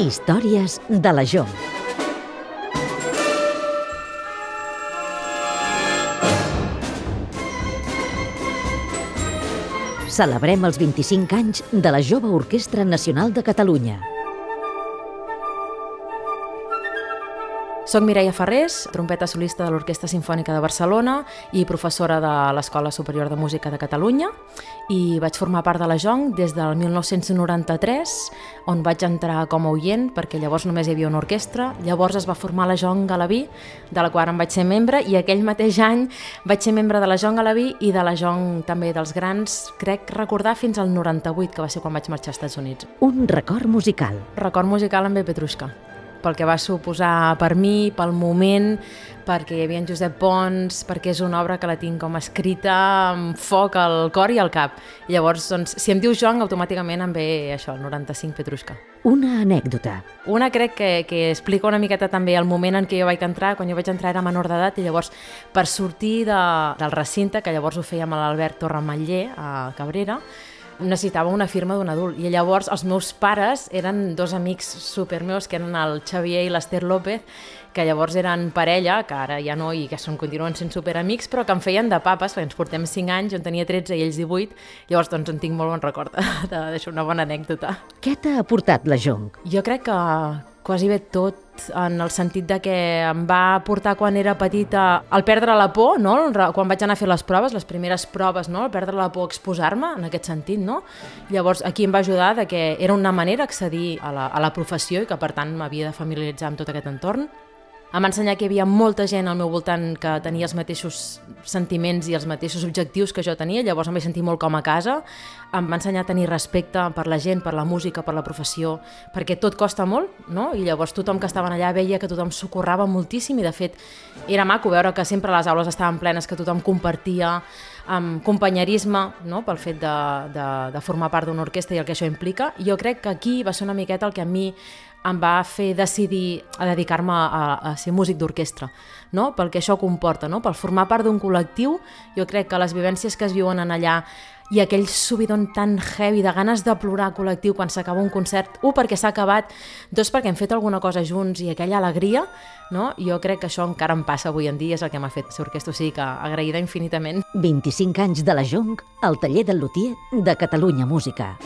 Històries de la JOM. Celebrem els 25 anys de la Jove Orquestra Nacional de Catalunya. Soc Mireia Ferrés, trompeta solista de l'Orquestra Simfònica de Barcelona i professora de l'Escola Superior de Música de Catalunya i vaig formar part de la JONC des del 1993 on vaig entrar com a oient perquè llavors només hi havia una orquestra llavors es va formar la JONC Galaví de la qual em vaig ser membre i aquell mateix any vaig ser membre de la JONC Galaví i de la JONC també dels grans crec recordar fins al 98 que va ser quan vaig marxar als Estats Units Un record musical. record musical amb. Petrushka pel que va suposar per mi, pel moment, perquè hi havia en Josep Pons, perquè és una obra que la tinc com escrita amb foc al cor i al cap. I llavors, doncs, si em dius Joan, automàticament em ve això, el 95 Petrushka. Una anècdota. Una crec que, que explica una miqueta també el moment en què jo vaig entrar, quan jo vaig entrar era menor d'edat i llavors per sortir de, del recinte, que llavors ho fèiem a l'Albert Torremallé a Cabrera, necessitava una firma d'un adult i llavors els meus pares eren dos amics super meus que eren el Xavier i l'Ester López que llavors eren parella, que ara ja no i que són, continuen sent superamics, però que em feien de papes, perquè ens portem 5 anys, jo en tenia 13 i ells 18, llavors doncs en tinc molt bon record d'això, una bona anècdota. Què t'ha aportat la JONC? Jo crec que quasi bé tot en el sentit de que em va portar quan era petita el perdre la por, no? quan vaig anar a fer les proves, les primeres proves, no? el perdre la por exposar-me en aquest sentit. No? Llavors aquí em va ajudar de que era una manera d'accedir a, la, a la professió i que per tant m'havia de familiaritzar amb tot aquest entorn. Em va ensenyar que hi havia molta gent al meu voltant que tenia els mateixos sentiments i els mateixos objectius que jo tenia, llavors em vaig sentir molt com a casa. Em va ensenyar a tenir respecte per la gent, per la música, per la professió, perquè tot costa molt, no? I llavors tothom que estaven allà veia que tothom socorrava moltíssim i de fet era maco veure que sempre les aules estaven plenes, que tothom compartia amb companyerisme no? pel fet de, de, de formar part d'una orquestra i el que això implica. Jo crec que aquí va ser una miqueta el que a mi em va fer decidir a dedicar-me a, a ser músic d'orquestra, no? pel que això comporta, no? pel formar part d'un col·lectiu, jo crec que les vivències que es viuen en allà i aquell subidon tan heavy de ganes de plorar col·lectiu quan s'acaba un concert, un perquè s'ha acabat, dos perquè hem fet alguna cosa junts i aquella alegria, no? jo crec que això encara em passa avui en dia, és el que m'ha fet ser orquestra, o sigui que agraïda infinitament. 25 anys de la JONC al taller del Lutier de Catalunya Música.